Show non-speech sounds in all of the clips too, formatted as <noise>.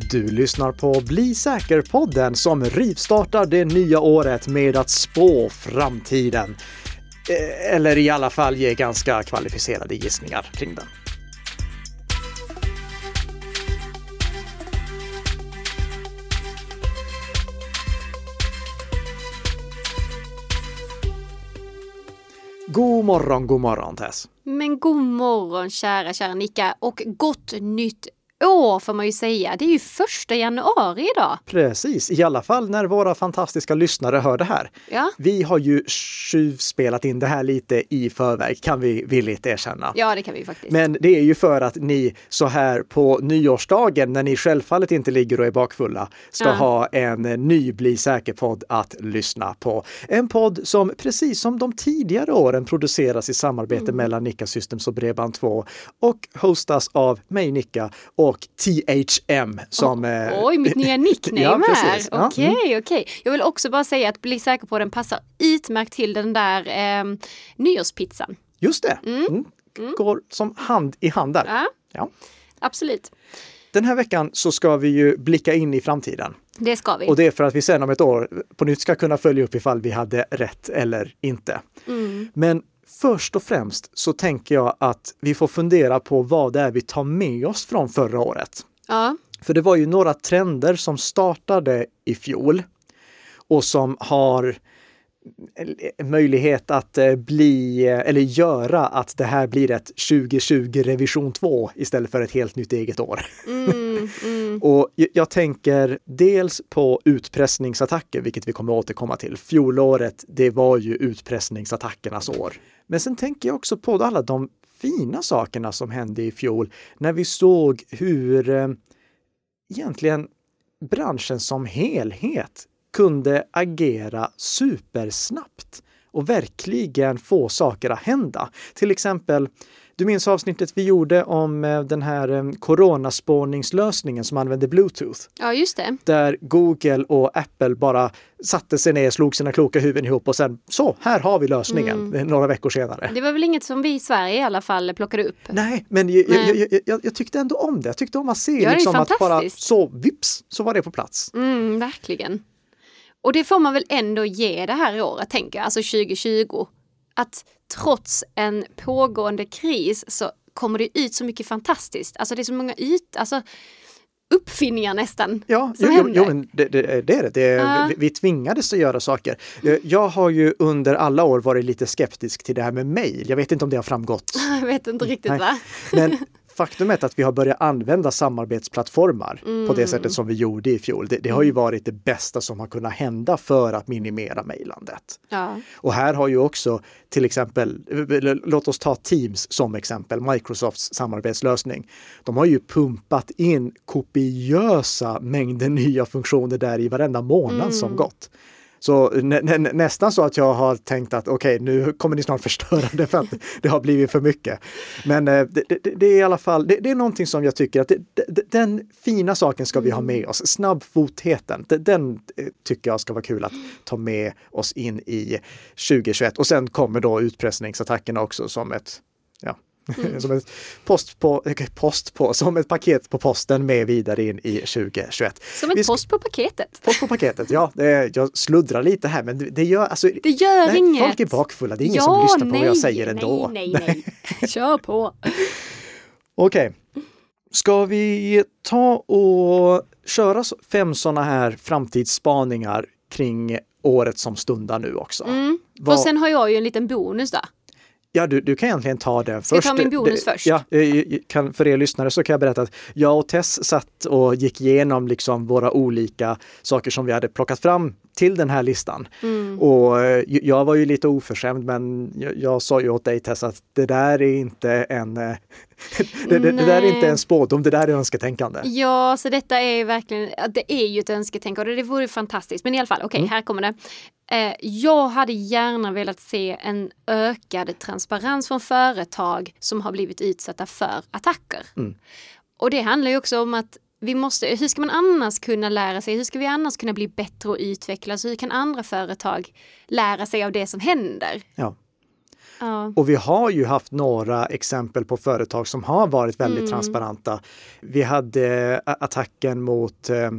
Du lyssnar på Bli säker-podden som rivstartar det nya året med att spå framtiden. Eh, eller i alla fall ge ganska kvalificerade gissningar kring den. God morgon, god morgon Tess. Men god morgon kära, kära Nicka och gott nytt år får man ju säga. Det är ju första januari idag. Precis, i alla fall när våra fantastiska lyssnare hör det här. Ja. Vi har ju tjuvspelat in det här lite i förväg, kan vi villigt erkänna. Ja, det kan vi faktiskt. Men det är ju för att ni så här på nyårsdagen, när ni självfallet inte ligger och är bakfulla, ska Ja. ha en ny Bli säker-podd att lyssna på. En podd som precis som de tidigare åren produceras i samarbete Mm. mellan Nicka Systems och Bredband2 och hostas av mig Nicka och THM som... eh, Oj, mitt nya <laughs> nickname Ja, här. precis. Ja, Okej, mm. okej. Jag vill också bara säga att Bli säker på den passar utmärkt till den där eh, nyårspizzan. Just det! Mm. Går som hand i hand där. Ja, Ja. absolut. Den här veckan så ska vi ju blicka in i framtiden. Det ska vi. Och det är för att vi sen om ett år på nytt ska kunna följa upp ifall vi hade rätt eller inte. Mm. Men först och främst så tänker jag att vi får fundera på vad det är vi tar med oss från förra året. Ja, För det var ju några trender som startade i fjol och som har en möjlighet att eh, bli, eh, eller göra att det här blir ett 2020 revision 2 istället för ett helt nytt eget år. mm, mm. <laughs> Och jag- jag tänker dels på utpressningsattacker, vilket vi kommer återkomma till. Fjolåret, det var ju utpressningsattackernas år. Men sen tänker jag också på alla de fina sakerna som hände i fjol när vi såg hur eh, egentligen branschen som helhet kunde agera supersnabbt och verkligen få saker att hända. Till exempel, du minns avsnittet vi gjorde om eh, den här eh, coronaspårningslösningen som använde Bluetooth, ja just det. där Google och Apple bara satte sig ner, slog sina kloka huvuden ihop och sen så, här har vi lösningen eh, några veckor senare. Det var väl inget som vi i Sverige i alla fall plockade upp. Nej, men jag, Nej. Jag, jag, jag, tyckte ändå om det. Jag tyckte om att se är liksom att bara så vips så var det på plats. Mm, verkligen. Och det får man väl ändå ge det här året, tänker jag, alltså 2020. Att trots en pågående kris så kommer det ut så mycket fantastiskt. Alltså det är så många ut, alltså uppfinningar nästan. Ja, som jo, jo, jo, men det, det, det är det. det Ja. vi, vi tvingades att göra saker. Eh, Jag har ju under alla år varit lite skeptisk till det här med mejl. Jag vet inte om det har framgått. <laughs> Jag vet inte riktigt Nej. va? Men <laughs> faktum är att vi har börjat använda samarbetsplattformar på Mm. det sättet som vi gjorde i fjol. Det, det har ju varit det bästa som har kunnat hända för att minimera mejlandet. Ja. Och här har ju också till exempel, låt oss ta Teams som exempel, Microsofts samarbetslösning. De har ju pumpat in kopiösa mängder nya funktioner där i varenda månad som gått. Så nä, nä, nästan så att jag har tänkt att okej, nu kommer ni snart förstöra det för att det har blivit för mycket. Men eh, det, det, det är i alla fall, det, det är någonting som jag tycker att det, det, den fina saken ska vi ha med oss. Snabbfotheten, det, den eh, tycker jag ska vara kul att ta med oss in i 2021. Och sen kommer då utpressningsattackerna också som ett ja, <laughs> som ett post på, eh, post på, som ett paket på posten med vidare in i 2021. Som ett post på paketet. Post på paketet, ja. Det, jag sluddrar lite här men det, gör, alltså, Det gör nej, inget. folk är bakfulla, det är ingen som lyssnar på vad jag säger ändå. Nej, nej, nej. <laughs> Kör på. Okej. Ska vi ta och köra fem sådana här framtidsspaningar kring året som stundar nu också? Mm. Och sen har jag ju en liten bonus där. Ja, du, du kan egentligen ta den Ska jag först. ta min bonus Det- först? Ja, eh, kan, för er lyssnare så kan jag berätta att jag och Tess satt och gick igenom liksom våra olika saker som vi hade plockat fram till den här listan. Mm. Och eh, jag var ju lite oförskämd men jag, jag sa ju åt dig Tess att det där är inte en eh, <laughs> det, det, det där är inte en spådom, det där är önsketänkande. Ja, så detta är verkligen, det är ju ett önsketänkande och det vore fantastiskt. Men i alla fall, okej, Mm. här kommer det. Eh, jag hade gärna velat se en ökad transparens från företag som har blivit utsatta för attacker. Mm. Och det handlar ju också om att vi måste, hur ska man annars kunna lära sig? Hur ska vi annars kunna bli bättre och utvecklas? Hur kan andra företag lära sig av det som händer? Ja. Ja. Och vi har ju haft några exempel på företag som har varit väldigt Mm. transparenta. Vi hade attacken mot eh,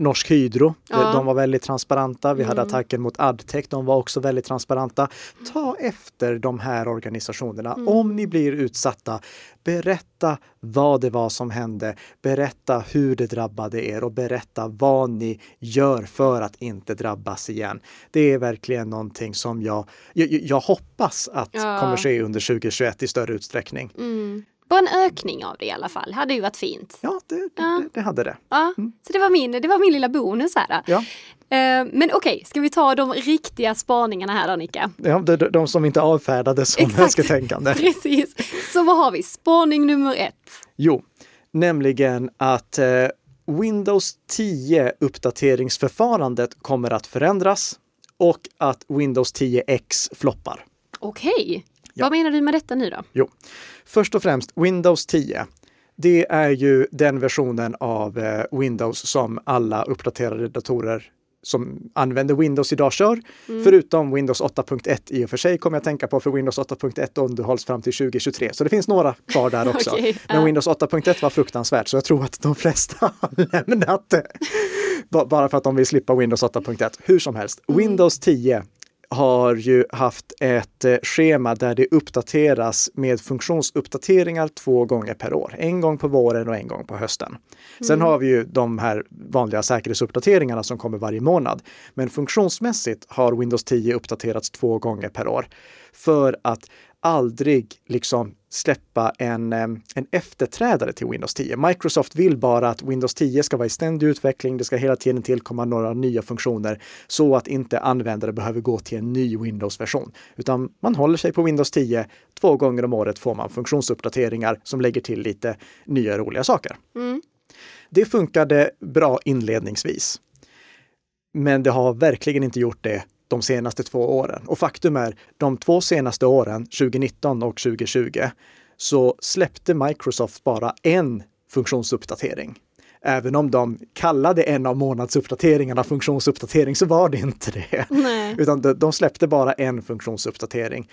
Norsk Hydro. Ja. De var väldigt transparenta. Vi hade Mm. attacken mot Adtech. De var också väldigt transparenta. Ta efter de här organisationerna. Mm. Om ni blir utsatta, berätta vad det var som hände. Berätta hur det drabbade er och berätta vad ni gör för att inte drabbas igen. Det är verkligen någonting som jag, jag, jag hoppas att Ja. kommer ske under 2021 i större utsträckning. Mm. Bara en ökning av det i alla fall. Hade ju varit fint. Ja, det, Ja. det, det hade det. Ja, så det var min, det var min lilla bonus här. Mm. Ja. Eh, Men okej, ska vi ta de riktiga spaningarna här då Nicka? Ja, de, de, som inte avfärdades som önsketänkande. <laughs> Precis. Så vad har vi? Spaning nummer ett. Jo, nämligen att eh, Windows 10 uppdateringsförfarandet kommer att förändras och att Windows 10X floppar. Okej. Ja. Vad menar du med detta nu då? Jo, först och främst Windows 10. Det är ju den versionen av eh, Windows som alla uppdaterade datorer som använder Windows idag kör. Förutom Windows 8.1 i och för sig kommer jag tänka på för Windows 8.1 underhålls fram till 2023. Så det finns några kvar där <laughs> också. Okej, Men. Windows 8.1 var fruktansvärt så jag tror att de flesta <laughs> har lämnat det. Ba- Bara för att de vill slippa Windows 8.1. Hur som helst, Windows 10 har ju haft ett eh, schema där det uppdateras med funktionsuppdateringar två gånger per år. En gång på våren och en gång på hösten. Sen har vi ju de här vanliga säkerhetsuppdateringarna som kommer varje månad. Men funktionsmässigt har Windows 10 uppdaterats två gånger per år för att aldrig liksom släppa en, en efterträdare till Windows 10. Microsoft vill bara att Windows 10 ska vara i ständig utveckling. Det ska hela tiden tillkomma några nya funktioner så att inte användare behöver gå till en ny Windows-version. Utan man håller sig på Windows 10. Två gånger om året får man funktionsuppdateringar som lägger till lite nya roliga saker. Mm. Det funkade bra inledningsvis. Men det har verkligen inte gjort det de senaste två åren. Och faktum är, de två senaste åren, 2019 och 2020, så släppte Microsoft bara en funktionsuppdatering. Även om de kallade en av månadsuppdateringarna funktionsuppdatering så var det inte det. Nej. Utan de, släppte bara en funktionsuppdatering.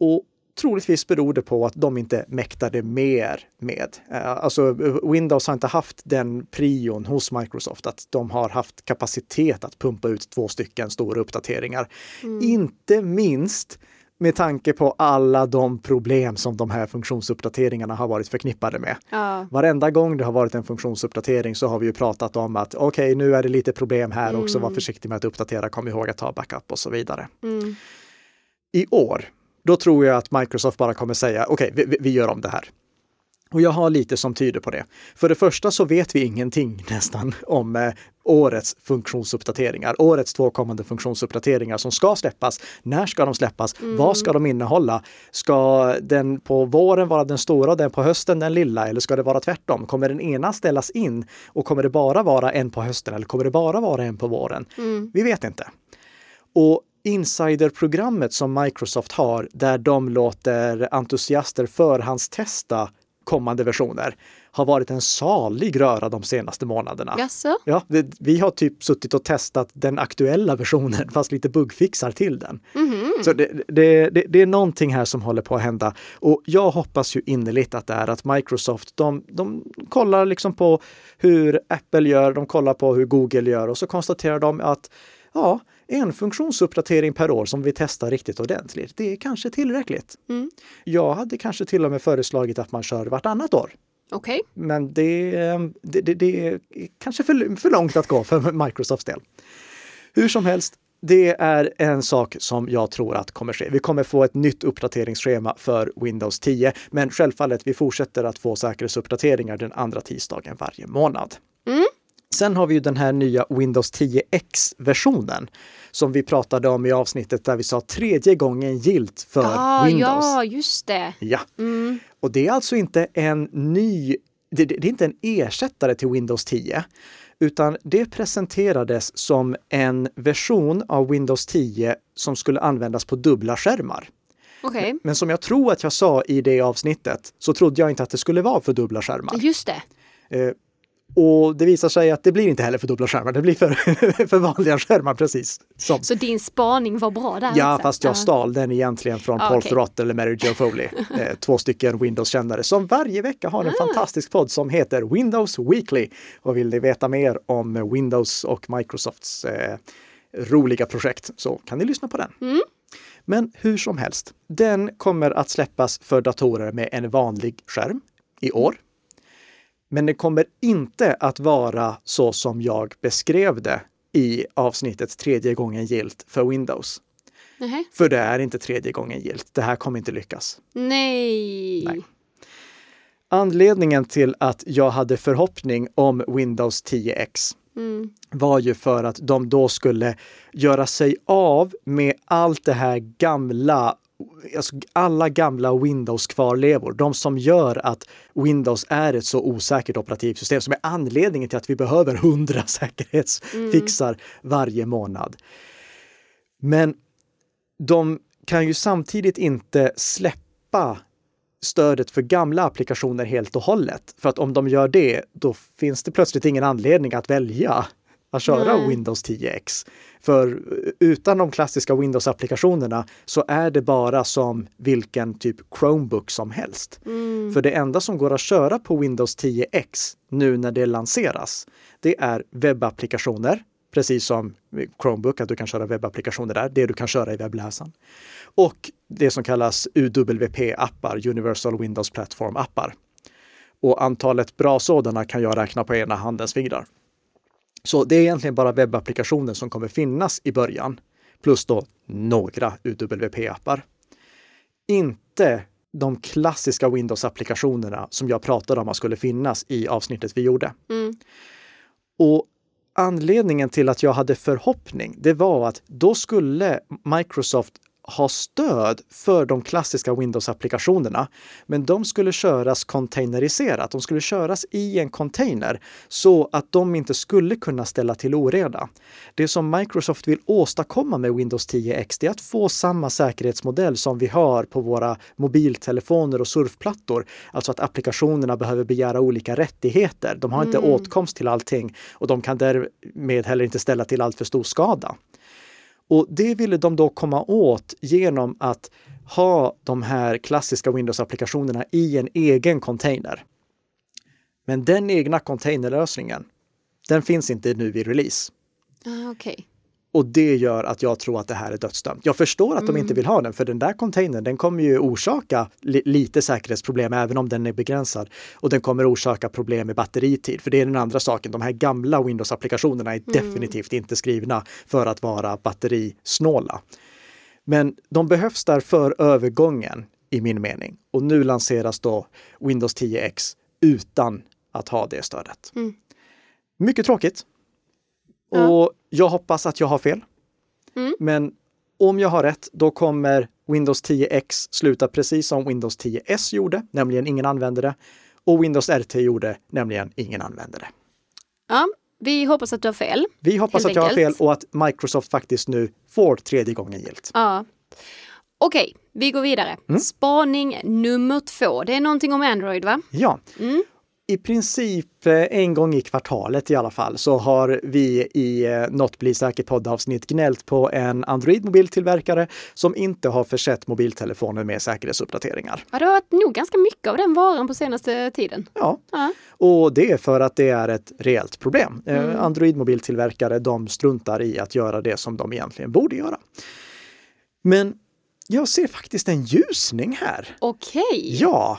Och troligtvis beror det på att de inte mäktade mer med. Eh, Alltså Windows har inte haft den prion hos Microsoft att de har haft kapacitet att pumpa ut två stycken stora uppdateringar. Inte minst med tanke på alla de problem som de här funktionsuppdateringarna har varit förknippade med. Ja. Varenda gång det har varit en funktionsuppdatering så har vi ju pratat om att okej, nu är det lite problem här också, var försiktig med att uppdatera, kom ihåg att ta backup och så vidare. Mm. I år, då tror jag att Microsoft bara kommer säga okej, vi, vi- vi gör om det här. Och jag har lite som tyder på det. För det första så vet vi ingenting <laughs> nästan om eh, årets funktionsuppdateringar, årets två kommande funktionsuppdateringar som ska släppas. När ska de släppas? Vad ska de innehålla? Ska den på våren vara den stora och den på hösten den lilla? Eller ska det vara tvärtom? Kommer den ena ställas in och kommer det bara vara en på hösten eller kommer det bara vara en på våren? Vi vet inte. Och insiderprogrammet som Microsoft har, där de låter entusiaster förhandstesta kommande versioner, har varit en salig röra de senaste månaderna. Jaså? Ja, det, vi har typ suttit och testat den aktuella versionen, <laughs> fast lite buggfixar till den. Så det, det, det, det är någonting här som håller på att hända. Och jag hoppas ju innerligt att det är att Microsoft, de, de kollar liksom på hur Apple gör, de kollar på hur Google gör och så konstaterar de att ja, en funktionsuppdatering per år som vi testar riktigt ordentligt, det är kanske tillräckligt. Mm. Jag hade kanske till och med föreslagit att man kör vartannat år. Okej. Men det, det, det, det är kanske för, för långt att gå för Microsofts del. Hur som helst, det är en sak som jag tror att kommer ske. Vi kommer få ett nytt uppdateringsschema för Windows 10, men självfallet, vi fortsätter att få säkerhetsuppdateringar den andra tisdagen varje månad. Mm. Sen har vi ju den här nya Windows 10X-versionen som vi pratade om i avsnittet där vi sa tredje gången gilt för Ja, Windows. ja, just det. Ja, Mm. och det är alltså inte en ny, det, det är inte en ersättare till Windows 10, utan det presenterades som en version av Windows 10 som skulle användas på dubbla skärmar. Okej. Men som jag tror att jag sa i det avsnittet så trodde jag inte att det skulle vara för dubbla skärmar. Just det. Och det visar sig att det blir inte heller för dubbla skärmar, det blir för, <laughs> för vanliga skärmar precis. Som. Så din spaning var bra där? Ja, också. fast jag Ja. stal den egentligen från Ah, Paul okej. Thurrott eller Mary Jo Foley. <laughs> Eh, två stycken Windows-kännare som varje vecka har en Ah. fantastisk podd som heter Windows Weekly. Och vill ni veta mer om Windows och Microsofts eh, roliga projekt så kan ni lyssna på den. Mm. Men hur som helst, den kommer att släppas för datorer med en vanlig skärm i år. Men det kommer inte att vara så som jag beskrev det i avsnittet tredje gången gilt för Windows. Nähä. För det är inte tredje gången gilt. Det här kommer inte lyckas. Nej. Nej. Anledningen till att jag hade förhoppning om Windows 10X Mm. var ju för att de då skulle göra sig av med allt det här gamla, alltså alla gamla Windows-kvarlevor. De som gör att Windows är ett så osäkert operativsystem som är anledningen till att vi behöver hundra <laughs> säkerhetsfixar varje månad. Men de kan ju samtidigt inte släppa stödet för gamla applikationer helt och hållet. För att om de gör det, då finns det plötsligt ingen anledning att välja att köra Nej. Windows 10X. För utan de klassiska Windows-applikationerna så är det bara som vilken typ Chromebook som helst. Mm. För det enda som går att köra på Windows 10X nu när det lanseras, det är webbapplikationer, precis som Chromebook, att du kan köra webbapplikationer där, det du kan köra i webbläsaren. Och det som kallas UWP-appar, Universal Windows Platform-appar. Och antalet bra sådana kan jag räkna på ena handens fingrar. Så det är egentligen bara webbapplikationer som kommer finnas i början, plus då några UWP-appar. Inte de klassiska Windows-applikationerna som jag pratade om att skulle finnas i avsnittet vi gjorde. Mm. Och anledningen till att jag hade förhoppning, det var att då skulle Microsoft ha stöd för de klassiska Windows-applikationerna, men de skulle köras containeriserat. De skulle köras i en container så att de inte skulle kunna ställa till oreda. Det som Microsoft vill åstadkomma med Windows 10X det är att få samma säkerhetsmodell som vi har på våra mobiltelefoner och surfplattor. Alltså att applikationerna behöver begära olika rättigheter. De har inte åtkomst till allting och de kan därmed heller inte ställa till allt för stor skada. Och det ville de då komma åt genom att ha de här klassiska Windows-applikationerna i en egen container. Men den egna containerlösningen, den finns inte nu vid release. Ah, okay. Och det gör att jag tror att det här är dödsdömt. Jag förstår att de inte vill ha den, för den där containern, den kommer ju orsaka li lite säkerhetsproblem, även om den är begränsad. Och den kommer orsaka problem med batteritid, för det är den andra saken. De här gamla Windows-applikationerna är definitivt inte skrivna för att vara batterisnåla. Men de behövs där för övergången, i min mening. Och nu lanseras då Windows 10X utan att ha det stödet. Mm. Mycket tråkigt. Ja. Och jag hoppas att jag har fel. Mm. Men om jag har rätt, då kommer Windows 10X sluta precis som Windows 10S gjorde, nämligen ingen använder det. Och Windows RT gjorde, nämligen ingen använder det. Ja, vi hoppas att du har fel. Vi hoppas att jag har fel och att Microsoft faktiskt nu får tredje gången gilt. Ja. Okej, vi går vidare. Mm. Spaning nummer två. Det är någonting om Android, va? Ja, Mm. I princip eh, en gång i kvartalet i alla fall så har vi i eh, något blir säkert poddavsnitt gnällt på en Android-mobiltillverkare som inte har försett mobiltelefonen med säkerhetsuppdateringar. Ja, det har varit nog ganska mycket av den varan på senaste tiden. Ja, Ja. och det är för att det är ett reellt problem. Eh, Mm. Android-mobiltillverkare, de struntar i att göra det som de egentligen borde göra. Men jag ser faktiskt en ljusning här. Okej. Ja,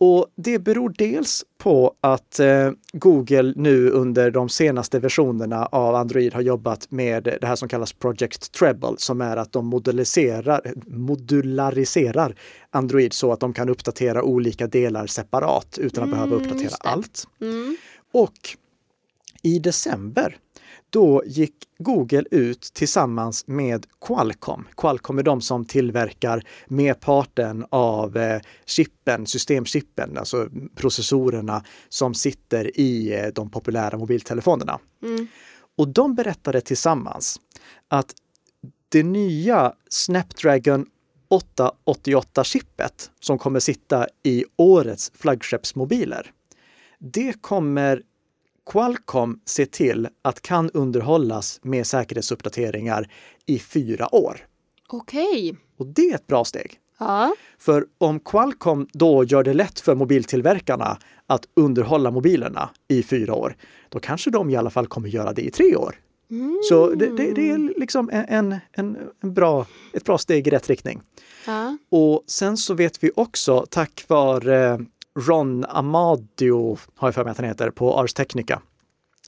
och det beror dels på att eh, Google nu under de senaste versionerna av Android har jobbat med det här som kallas Project Treble, som är att de modulariserar, modulariserar Android så att de kan uppdatera olika delar separat utan att behöva uppdatera allt. Mm. Och i december, då gick Google ut tillsammans med Qualcomm. Qualcomm är de som tillverkar merparten av eh, chippen, systemchippen, alltså processorerna som sitter i eh, de populära mobiltelefonerna. Mm. Och de berättade tillsammans att det nya Snapdragon 888-chippet som kommer sitta i årets flaggskeppsmobiler, det kommer Qualcomm ser till att kan underhållas med säkerhetsuppdateringar i fyra år. Okej. Och det är ett bra steg. Ja. För om Qualcomm då gör det lätt för mobiltillverkarna att underhålla mobilerna i fyra år, då kanske de i alla fall kommer göra det i tre år. Så det, det, det är liksom en, en, en bra, ett bra steg i rätt riktning. ja. Och sen så vet vi också tack vare Ron Amadio, har jag för mig att han heter, på Ars Technica.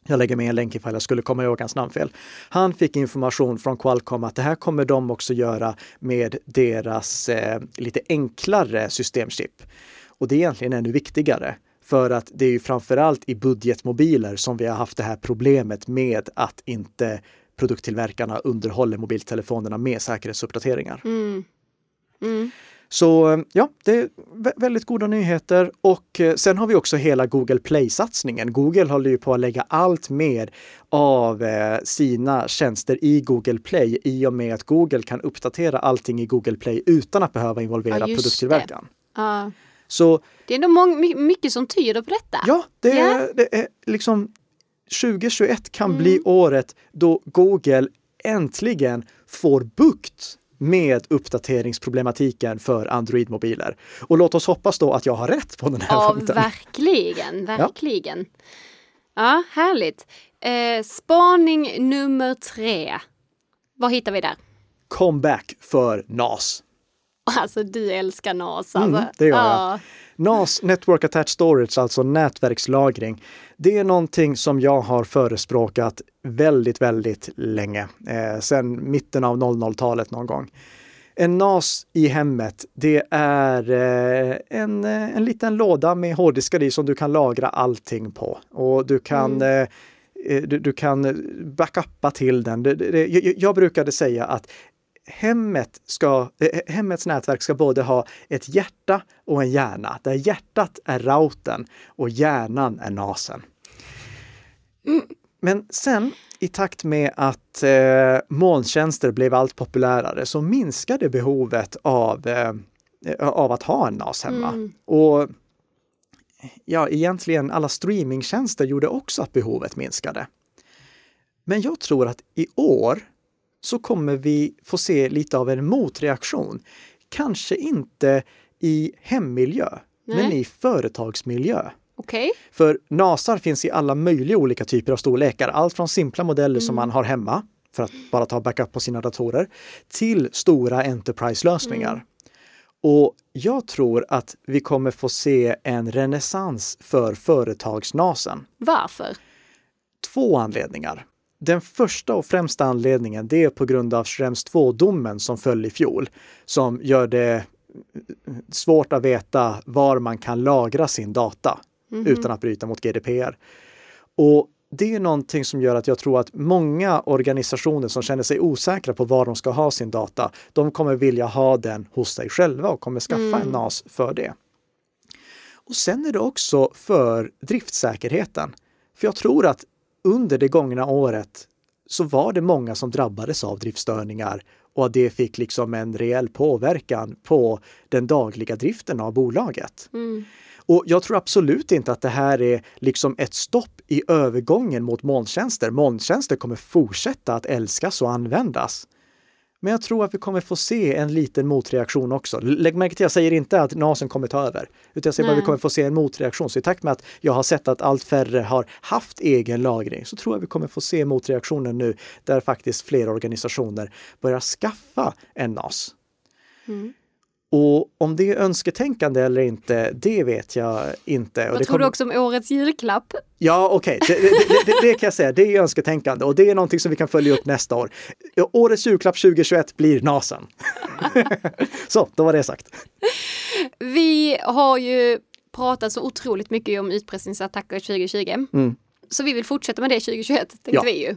Jag lägger med en länk ifall jag skulle komma ihåg hans namn fel. Han fick information från Qualcomm att det här kommer de också göra med deras eh, lite enklare systemchip. Och det är egentligen ännu viktigare. För att det är ju framförallt i budgetmobiler som vi har haft det här problemet med att inte produkttillverkarna underhåller mobiltelefonerna med säkerhetsuppdateringar. Mm. Mm. Så eh, ja, det är vä- väldigt goda nyheter och eh, sen har vi också hela Google Play-satsningen. Google håller ju på att lägga allt mer av eh, sina tjänster i Google Play i och med att Google kan uppdatera allting i Google Play utan att behöva involvera Ja, produkttillverkaren. Ja. Så Det är my- mycket som tyder på detta. ja, det, Ja. är- det är liksom 2021 kan bli året då Google äntligen får bukt med uppdateringsproblematiken för Android-mobiler. Och låt oss hoppas då att jag har rätt på den här Ja, punkten. verkligen, verkligen. Ja, härligt. Eh, spaning nummer tre. Vad hittar vi där? Comeback för NAS. Alltså du älskar NAS. Alltså. Mm, det gör jag. Ja. NAS, Network Attached Storage, alltså nätverkslagring. Det är någonting som jag har förespråkat väldigt, väldigt länge. Eh, sedan mitten av 00-talet någon gång. En NAS i hemmet, det är eh, en, eh, en liten låda med hårddiskar i som du kan lagra allting på. Och du kan eh, eh, du, du kan backuppa till den. Det, det, jag, jag brukade säga att hemmet ska, eh, hemmets nätverk ska både ha ett hjärta och en hjärna, där hjärtat är routern och hjärnan är nasen. Men sen i takt med att eh, molntjänster blev allt populärare så minskade behovet av, eh, av att ha en NAS hemma. Mm. Och ja, egentligen alla streamingtjänster gjorde också att behovet minskade. Men jag tror att i år så kommer vi få se lite av en motreaktion. Kanske inte i hemmiljö, men Nej. i företagsmiljö. Okej. För NASar finns i alla möjliga olika typer av storlekar. Allt från simpla modeller som man har hemma för att bara ta backup på sina datorer till stora enterprise-lösningar. Och jag tror att vi kommer få se en renässans för företagsnasen. Varför? Två anledningar. Den första och främsta anledningen det är på grund av Schrems 2-domen som föll i fjol, som gör det svårt att veta var man kan lagra sin data utan att bryta mot GDPR. Och det är någonting som gör att jag tror att många organisationer som känner sig osäkra på var de ska ha sin data, de kommer vilja ha den hos sig själva och kommer skaffa en NAS för det. Och sen är det också för driftsäkerheten. För jag tror att under det gångna året så var det många som drabbades av driftstörningar och att det fick liksom en rejäl påverkan på den dagliga driften av bolaget. Mm. Och jag tror absolut inte att det här är liksom ett stopp i övergången mot molntjänster. Molntjänster kommer fortsätta att älskas och användas. Men jag tror att vi kommer få se en liten motreaktion också. Lägg märke till, jag säger inte att NASen kommer ta över, utan jag säger bara att vi kommer få se en motreaktion. Så i takt med att jag har sett att allt färre har haft egen lagring så tror jag vi kommer få se motreaktionen nu där faktiskt fler organisationer börjar skaffa en NAS. Mm. Och om det är önsketänkande eller inte, det vet jag inte. Vad tror du kommer- också om årets julklapp? Ja, okej, det, det, det, det, det kan jag säga. Det är önsketänkande och det är någonting som vi kan följa upp nästa år. Årets julklapp 2021 blir NASen. <laughs> så, då var det sagt. Vi har ju pratat så otroligt mycket om utpressningsattacker 2020. Mm. Så vi vill fortsätta med det 2021, tänkte Ja. vi ju.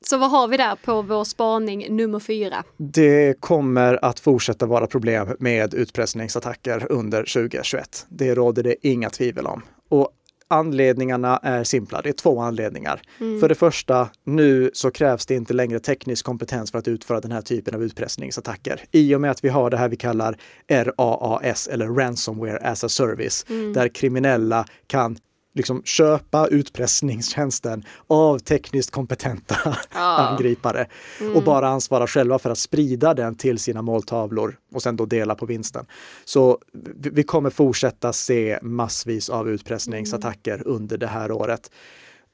Så vad har vi där på vår spaning nummer fyra? Det kommer att fortsätta vara problem med utpressningsattacker under 2021. Det råder det inga tvivel om. Och anledningarna är simpla. Det är två anledningar. För det första, nu så krävs det inte längre teknisk kompetens för att utföra den här typen av utpressningsattacker. I och med att vi har det här vi kallar RAAS eller Ransomware as a Service, där kriminella kan liksom köpa utpressningstjänsten av tekniskt kompetenta Ja. angripare och bara ansvara själva för att sprida den till sina måltavlor och sen då dela på vinsten. Så vi kommer fortsätta se massvis av utpressningsattacker under det här året.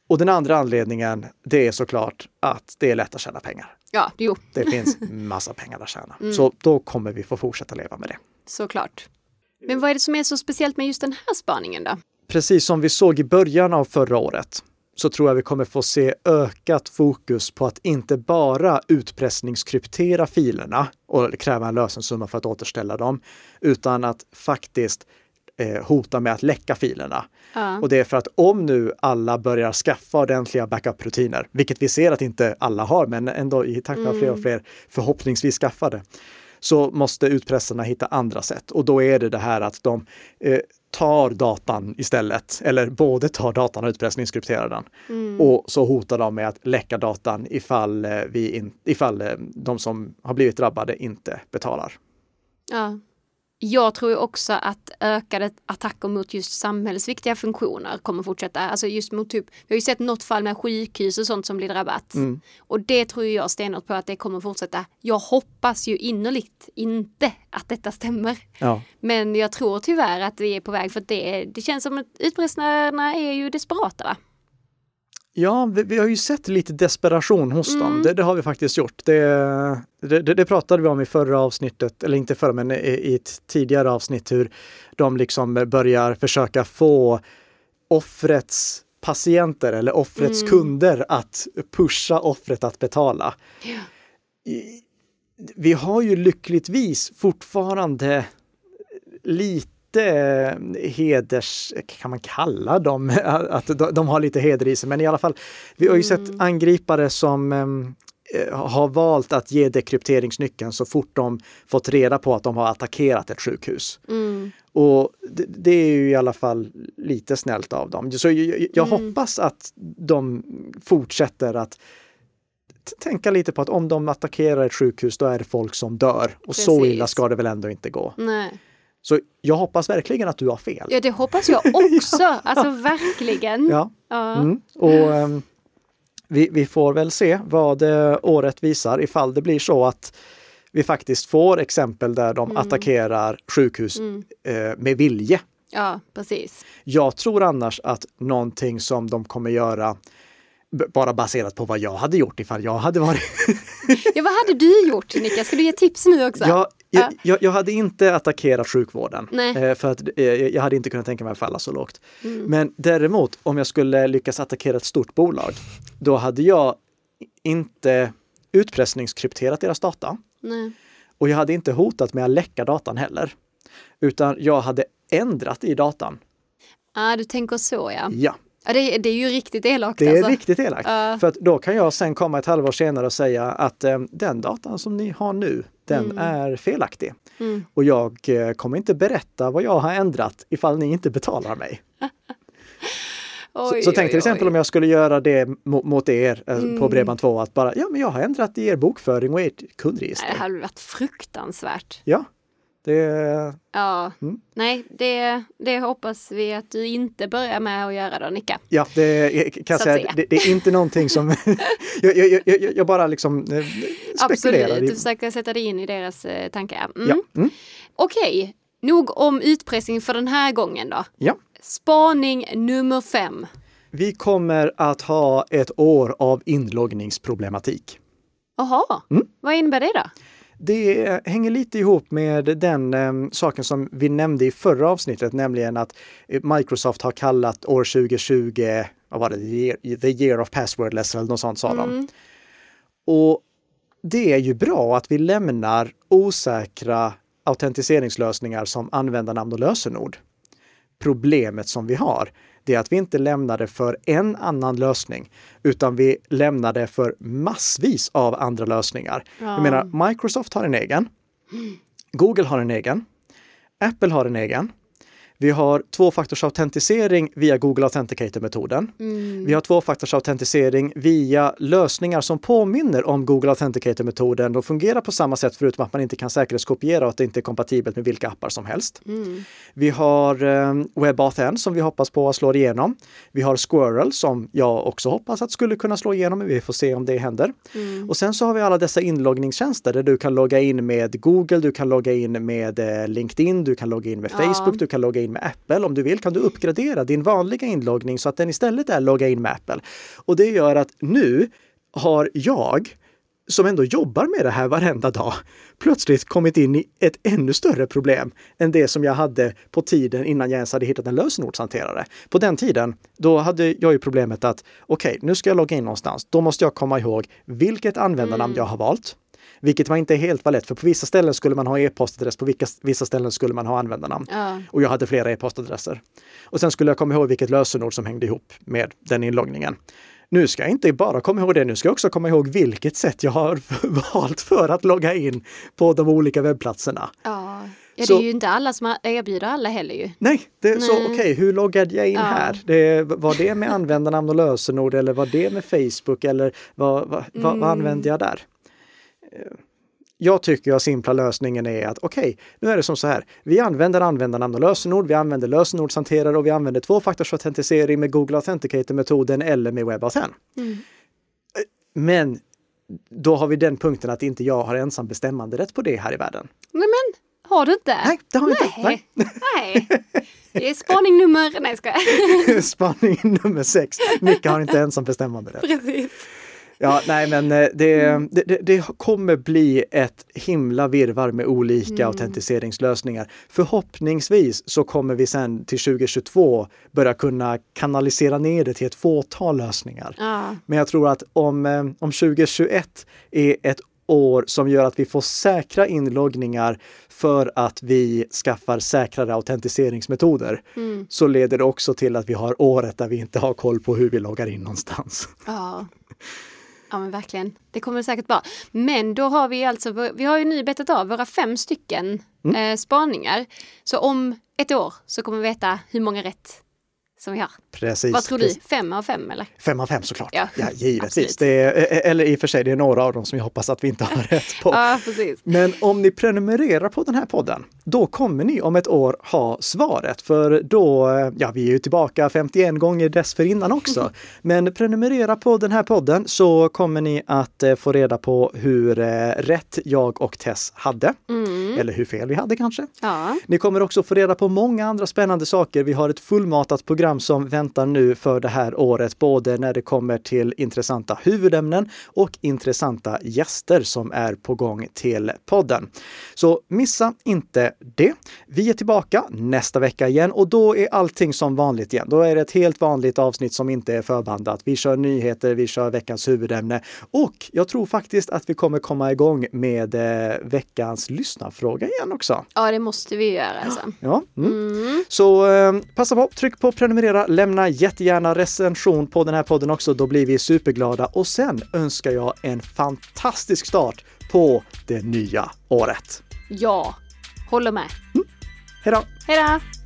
Och den andra anledningen, det är såklart att det är lätt att tjäna pengar. Ja, jo, Det finns massa pengar att tjäna. <laughs> Så då kommer vi få fortsätta leva med det. såklart. Men vad är det som är så speciellt med just den här spaningen då? Precis som vi såg i början av förra året så tror jag vi kommer få se ökat fokus på att inte bara utpressningskryptera filerna och kräva en lösensumma för att återställa dem, utan att faktiskt eh, hota med att läcka filerna. Ja. Och det är för att om nu alla börjar skaffa ordentliga backup-rutiner, vilket vi ser att inte alla har, men ändå i takt med att fler och fler förhoppningsvis skaffar det, så måste utpressarna hitta andra sätt. Och då är det det här att de eh, tar datan istället, eller både tar datan och utpressningskrypterar den. Och så hotar de med att läcka datan ifall, eh, vi in, ifall eh, de som har blivit drabbade inte betalar. Ja. Jag tror också att ökade attacker mot just samhällsviktiga funktioner kommer fortsätta. Alltså just mot typ, vi har ju sett något fall med sjukhus och sånt som blir drabbat. Och det tror jag stenhårt på att det kommer fortsätta. Jag hoppas ju innerligt inte att detta stämmer. Ja. Men jag tror tyvärr att vi är på väg för det, det känns som att utpressarna är ju desperata va? Ja, vi, vi har ju sett lite desperation hos dem. Det, det har vi faktiskt gjort. Det, det, det, pratade vi om i förra avsnittet, eller inte förra, men i, i ett tidigare avsnitt, hur de liksom börjar försöka få offrets patienter eller offrets kunder att pusha offret att betala. I- Vi har ju lyckligtvis fortfarande lite heders, kan man kalla dem, <laughs> att de, har lite heder i sig, men i alla fall, vi har ju sett angripare som em, eh, har valt att ge dekrypteringsnyckeln så fort de fått reda på att de har attackerat ett sjukhus. Och det, det är ju i alla fall lite snällt av dem. Så jag, jag hoppas att de fortsätter att tänka lite på att om de attackerar ett sjukhus, då är det folk som dör. Och så Precis. illa ska det väl ändå inte gå. Nej. Så jag hoppas verkligen att du har fel. Ja det hoppas jag också, <laughs> alltså verkligen. Ja. Ja. Mm. Och ehm, vi, vi får väl se vad eh, året visar ifall det blir så att vi faktiskt får exempel där de attackerar sjukhus eh, med vilje. ja, precis. Jag tror annars att någonting som de kommer göra bara baserat på vad jag hade gjort ifall jag hade varit... Ja, vad hade du gjort Nika? Ska du ge tips nu också? jag, Ja. Jag, jag, jag hade inte attackerat sjukvården. Nej. eh, För att eh, jag hade inte kunnat tänka mig att falla så lågt. Mm. Men däremot, om jag skulle lyckas attackera ett stort bolag, då hade jag inte utpressningskrypterat deras data. Nej. Och jag hade inte hotat med att läcka datan heller. Utan jag hade ändrat i datan. Ah, du tänker så ja. Ja, ja det, det är ju riktigt elakt det är alltså. riktigt elakt. Ja. För att då kan jag sen komma ett halvår senare och säga att eh, den datan som ni har nu, den är felaktig. Mm. Och jag eh, kommer inte berätta vad jag har ändrat ifall ni inte betalar mig. <laughs> Oj, så tänk till oj, exempel oj. om jag skulle göra det mo- mot er eh, Mm. på Bredband2 att bara, ja men jag har ändrat i er bokföring och ert kundregister. Det hade varit fruktansvärt. Ja, det, Ja, Mm. nej, det, det hoppas vi att du inte börjar med att göra då, Nicka. ja, det kan säga, det, det är inte någonting som, <laughs> jag, jag, jag, jag bara liksom eh, spekulerar. Absolut, du försöker sätta dig in i deras eh, tankar. Mm. Ja, mm, Okej, nog om utpressning för den här gången då. ja. Spaning nummer fem. Vi kommer att ha ett år av inloggningsproblematik. Jaha, Mm. vad innebär det då? Det hänger lite ihop med den eh, saken som vi nämnde i förra avsnittet, nämligen att eh, Microsoft har kallat år 2020, vad var det, the year, of passwordless eller något sånt sa de. Och det är ju bra att vi lämnar osäkra autentiseringslösningar som användarnamn och lösenord. Problemet som vi har, det är att vi inte lämnar det för en annan lösning, utan vi lämnar det för massvis av andra lösningar. Jag menar, Microsoft har en egen, Google har en egen, Apple har en egen, Vi har tvåfaktorsautentisering via Google Authenticator-metoden. Mm. Vi har tvåfaktorsautentisering via lösningar som påminner om Google Authenticator-metoden. De fungerar på samma sätt förutom att man inte kan säkerhetskopiera och att det inte är kompatibelt med vilka appar som helst. Mm. Vi har eh, WebAuthn som vi hoppas på att slå igenom. Vi har Squirrel som jag också hoppas att skulle kunna slå igenom, men vi får se om det händer. Mm. Och sen så har vi alla dessa inloggningstjänster där du kan logga in med Google, du kan logga in med eh, LinkedIn, du kan logga in med Ja. Facebook, du kan logga in med Apple. Om du vill kan du uppgradera din vanliga inloggning så att den istället är logga in med Apple. Och det gör att nu har jag som ändå jobbar med det här varenda dag, plötsligt kommit in i ett ännu större problem än det som jag hade på tiden innan jag ens hade hittat en lösenordshanterare. På den tiden, då hade jag ju problemet att okej, nu ska jag logga in någonstans. Då måste jag komma ihåg vilket användarnamn jag har valt. Vilket var inte helt var lätt, för på vissa ställen skulle man ha e-postadress, på vilka, vissa ställen skulle man ha användarnamn. Ja. Och jag hade flera e-postadresser. Och sen skulle jag komma ihåg vilket lösenord som hängde ihop med den inloggningen. Nu ska jag inte bara komma ihåg det, nu ska jag också komma ihåg vilket sätt jag har <laughs> valt för att logga in på de olika webbplatserna. Ja. Ja, det är ju inte alla som erbjuder alla heller ju. Nej, det är så Nej. okej, hur loggade jag in Ja. här? Det, var det med användarnamn och lösenord eller var det med Facebook eller vad, vad, vad, Mm. vad använde jag där? Jag tycker att simpla lösningen är att okej, nu är det som så här. Vi använder användarnamn och lösenord, vi använder lösenordshanterare och vi använder tvåfaktorsautentisering med Google Authenticator-metoden eller med WebAuthn. Mm. Men då har vi den punkten att inte jag har ensam bestämmanderätt på det här i världen. Nej men, har du inte? Nej, det har jag inte. Nej. Nej. Det är spaning nummer... Nej, ska jag. <laughs> Spaning nummer sex. Micke har inte ensam bestämmanderätt. Precis. Ja, nej, men eh, det, det, det, det kommer bli ett himla virvar med olika autentiseringslösningar. Förhoppningsvis så kommer vi sen till 2022 börja kunna kanalisera ner det till ett fåtal lösningar. Ja. Men jag tror att om, eh, om 2021 är ett år som gör att vi får säkra inloggningar för att vi skaffar säkrare autentiseringsmetoder Mm. så leder det också till att vi har året där vi inte har koll på hur vi loggar in någonstans. Ja. <laughs> Ja men verkligen. Det kommer säkert bra. Men då har vi alltså, vi har ju nu betat av våra fem stycken Mm. eh, spaningar. Så om ett år så kommer vi veta hur många rätt som vi har. Precis. Vad tror du? Fem av fem eller? Fem av fem såklart. Ja, Ja, givetvis. är, eh, eller i och för sig, det är några av dem som jag hoppas att vi inte har <laughs> rätt på. Ja, precis. Men om ni prenumererar på den här podden, då kommer ni om ett år ha svaret. För då, eh, ja vi är ju tillbaka 51 gånger dessförinnan också. <laughs> Men prenumerera på den här podden så kommer ni att eh, få reda på hur eh, rätt jag och Tess hade. Mm. Eller hur fel vi hade kanske. Ja. Ni kommer också få reda på många andra spännande saker. Vi har ett fullmatat program som väntar nu för det här året, både när det kommer till intressanta huvudämnen och intressanta gäster som är på gång till podden. Så missa inte det. Vi är tillbaka nästa vecka igen och då är allting som vanligt igen. Då är det ett helt vanligt avsnitt som inte är förbandat. Vi kör nyheter, vi kör veckans huvudämne och jag tror faktiskt att vi kommer komma igång med eh, veckans lyssnarfråga igen också. ja, det måste vi göra alltså. Ja, mm. Mm. Så eh, passa på, tryck på prenumerera, lämna jättegärna recension på den här podden också, då blir vi superglada. Och sen önskar jag en fantastisk start på det nya året. Ja, håller med. Hej då! Hej då!